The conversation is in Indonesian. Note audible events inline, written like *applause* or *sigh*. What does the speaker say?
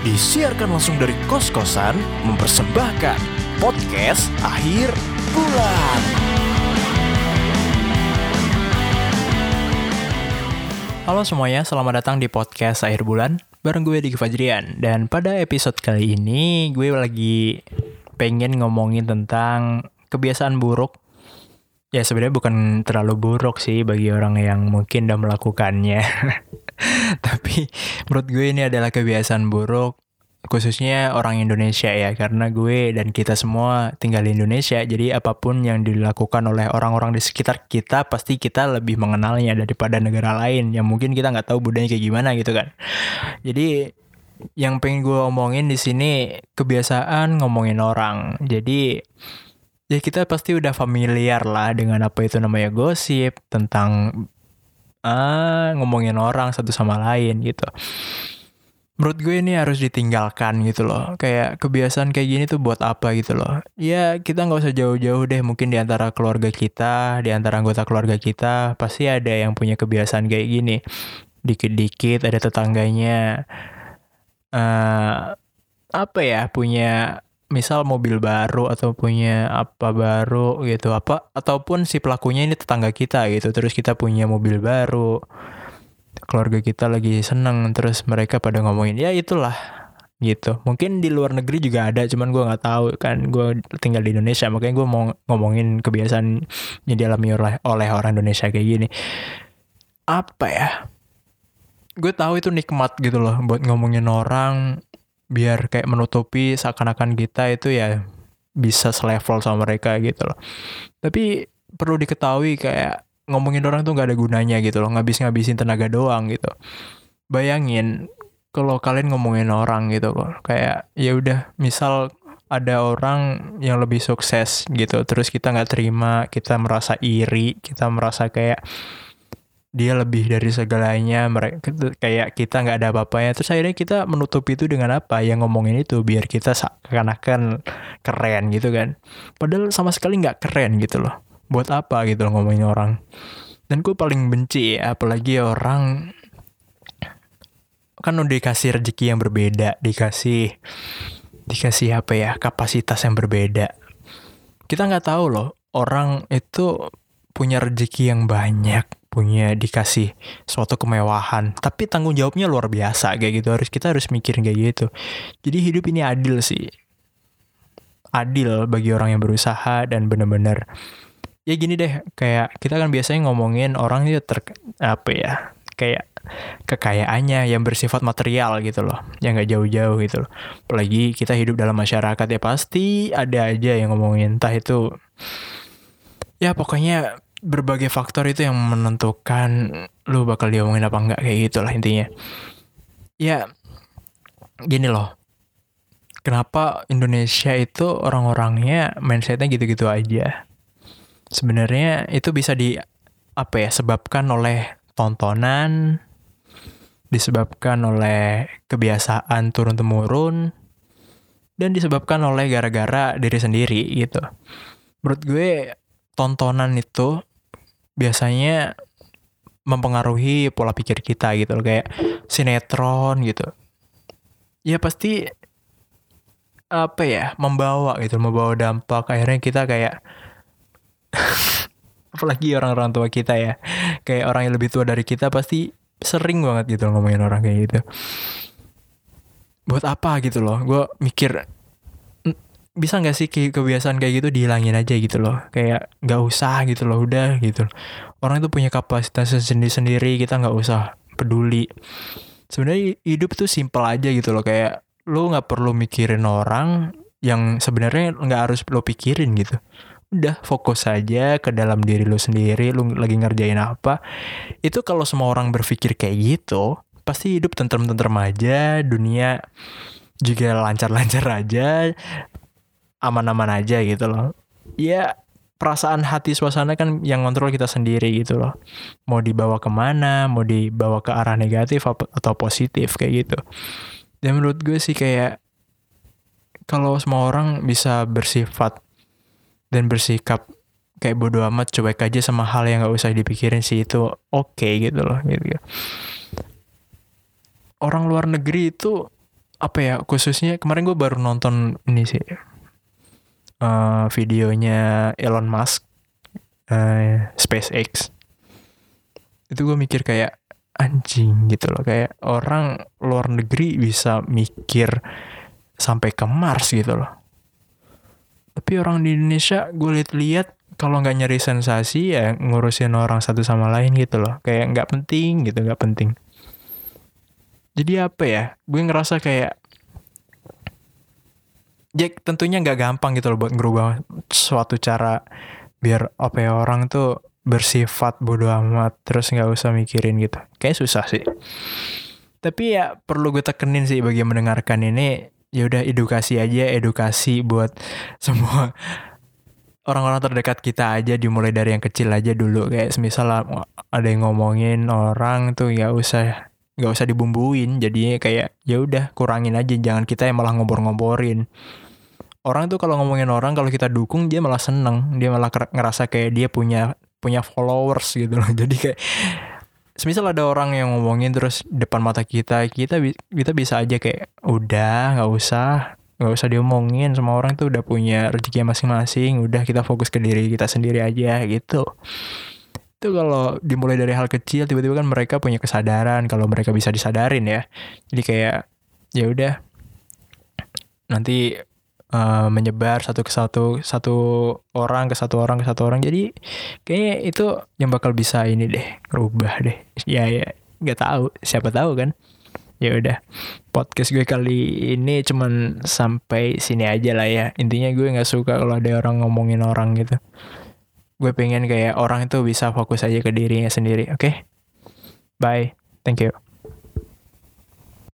Disiarkan langsung dari kos-kosan mempersembahkan podcast akhir bulan. Halo semuanya, selamat datang di podcast akhir bulan bareng gue Diki Fajrian. Dan pada episode kali ini gue lagi pengen ngomongin tentang kebiasaan buruk Ya sebenarnya bukan terlalu buruk sih bagi orang yang mungkin udah melakukannya. *laughs* *laughs* Tapi menurut gue ini adalah kebiasaan buruk khususnya orang Indonesia ya. Karena gue dan kita semua tinggal di Indonesia jadi apa pun yang dilakukan oleh orang-orang di sekitar kita pasti kita lebih mengenalnya daripada negara lain yang mungkin kita nggak tahu budayanya kayak gimana gitu kan. Jadi yang pengen gue omongin di sini kebiasaan ngomongin orang. Jadi ya kita pasti udah familiar lah dengan apa itu namanya gosip tentang ah ngomongin orang satu sama lain gitu. Menurut gue ini harus ditinggalkan gitu loh. Kayak kebiasaan kayak gini tuh buat apa gitu loh. Ya kita nggak usah jauh-jauh deh. Mungkin di antara keluarga kita, di antara anggota keluarga kita, pasti ada yang punya kebiasaan kayak gini. Dikit-dikit ada tetangganya. Uh, apa ya punya misal mobil baru atau punya apa baru gitu apa ataupun si pelakunya ini tetangga kita gitu terus kita punya mobil baru keluarga kita lagi seneng terus mereka pada ngomongin ya itulah gitu. Mungkin di luar negeri juga ada cuman gue nggak tahu kan gue tinggal di Indonesia makanya gue mau ngomongin kebiasaan yang dialami oleh oleh orang Indonesia kayak gini. Apa ya? Gue tahu itu nikmat gitu loh buat ngomongin orang biar kayak menutupi seakan-akan kita itu ya bisa selevel sama mereka gitu loh. Tapi perlu diketahui kayak ngomongin orang tuh gak ada gunanya gitu loh, ngabis-ngabisin tenaga doang gitu. Bayangin kalau kalian ngomongin orang gitu loh, kayak ya udah misal ada orang yang lebih sukses gitu, terus kita nggak terima, kita merasa iri, kita merasa kayak dia lebih dari segalanya mereka kayak kita nggak ada apa-apanya. Terus akhirnya kita menutup itu dengan apa? Yang ngomongin itu biar kita seakan-akan keren gitu kan. Padahal sama sekali nggak keren gitu loh. Buat apa gitu loh ngomongin orang. Dan gue paling benci ya apalagi orang kan udah dikasih rezeki yang berbeda dikasih dikasih apa ya kapasitas yang berbeda. Kita nggak tahu loh orang itu punya rezeki yang banyak punya dikasih suatu kemewahan. Tapi tanggung jawabnya luar biasa kayak gitu. Harus kita harus mikirin kayak gitu. Jadi hidup ini adil sih. Adil bagi orang yang berusaha dan bener-bener ya gini deh kayak kita kan biasanya ngomongin orang itu ter apa ya kayak kekayaannya yang bersifat material gitu loh yang nggak jauh-jauh gitu loh. Apalagi kita hidup dalam masyarakat ya pasti ada aja yang ngomongin entah itu ya pokoknya berbagai faktor itu yang menentukan lu bakal diomongin apa enggak kayak gitulah intinya. Ya gini loh. Kenapa Indonesia itu orang-orangnya mindsetnya gitu-gitu aja? Sebenarnya itu bisa di apa ya sebabkan oleh tontonan, disebabkan oleh kebiasaan turun temurun, dan disebabkan oleh gara-gara diri sendiri gitu. Menurut gue tontonan itu biasanya mempengaruhi pola pikir kita gitu loh kayak sinetron gitu. Ya pasti apa ya membawa gitu membawa dampak. Akhirnya kita kayak *laughs* apalagi orang-orang tua kita ya kayak orang yang lebih tua dari kita pasti sering banget gitu loh ngomongin orang kayak gitu. Buat apa gitu loh? Gue mikir bisa nggak sih kebiasaan kayak gitu dihilangin aja gitu loh? Kayak nggak usah gitu loh udah gitu. Orang itu punya kapasitas sendiri sendiri kita nggak usah peduli. Sebenarnya hidup tuh simpel aja gitu loh kayak lo nggak perlu mikirin orang yang sebenarnya nggak harus lo pikirin gitu. Udah fokus aja ke dalam diri lo sendiri lo lagi ngerjain apa. Itu kalau semua orang berpikir kayak gitu pasti hidup tentrem-tentrem aja dunia juga lancar-lancar aja aman-aman aja gitu loh. Ya perasaan hati suasana kan yang kontrol kita sendiri gitu loh. Mau dibawa ke mana mau dibawa ke arah negatif atau positif kayak gitu. Dan menurut gue sih kayak kalau semua orang bisa bersifat dan bersikap kayak bodo amat cuek aja sama hal yang gak usah dipikirin sih itu oke okay gitu loh gitu. Orang luar negeri itu apa ya khususnya kemarin gue baru nonton ini sih uh, videonya Elon Musk uh, SpaceX. Itu gue mikir kayak anjing gitu loh. Kayak orang luar negeri bisa mikir sampai ke Mars gitu loh. Tapi orang di Indonesia gue lihat-lihat kalau nggak nyari sensasi ya ngurusin orang satu sama lain gitu loh. Kayak nggak penting gitu nggak penting. Jadi apa ya? Gue ngerasa kayak Jack tentunya nggak gampang gitu loh buat ngerubah suatu cara biar apa ya orang tuh bersifat bodoh amat terus nggak usah mikirin gitu. Kayak susah sih. Tapi ya perlu gue tekenin sih bagi mendengarkan ini ya udah edukasi aja edukasi buat *laughs* semua orang-orang terdekat kita aja dimulai dari yang kecil aja dulu. Kayak semisal ada yang ngomongin orang tuh nggak usah nggak usah dibumbuin. Jadinya kayak ya udah kurangin aja. Jangan kita yang malah ngompor-ngomporin orang tuh kalau ngomongin orang kalau kita dukung dia malah seneng. Dia malah ngerasa kayak dia punya punya followers gitu loh. *laughs* Jadi kayak semisal ada orang yang ngomongin terus depan mata kita kita kita bisa aja kayak udah nggak usah nggak usah diomongin. Semua orang tuh udah punya rezeki masing-masing. Udah kita fokus ke diri kita sendiri aja gitu itu kalau dimulai dari hal kecil tiba-tiba kan mereka punya kesadaran kalau mereka bisa disadarin ya. Jadi kayak ya udah nanti uh, menyebar satu ke satu satu orang ke satu orang ke satu orang. Jadi kayaknya itu yang bakal bisa ini deh rubah deh. Ya ya nggak tahu. Siapa tahu kan? Ya udah podcast gue kali ini cuman sampai sini aja lah ya. Intinya gue nggak suka kalau ada orang ngomongin orang gitu gue pengen kayak orang itu bisa fokus aja ke dirinya sendiri oke okay? bye thank you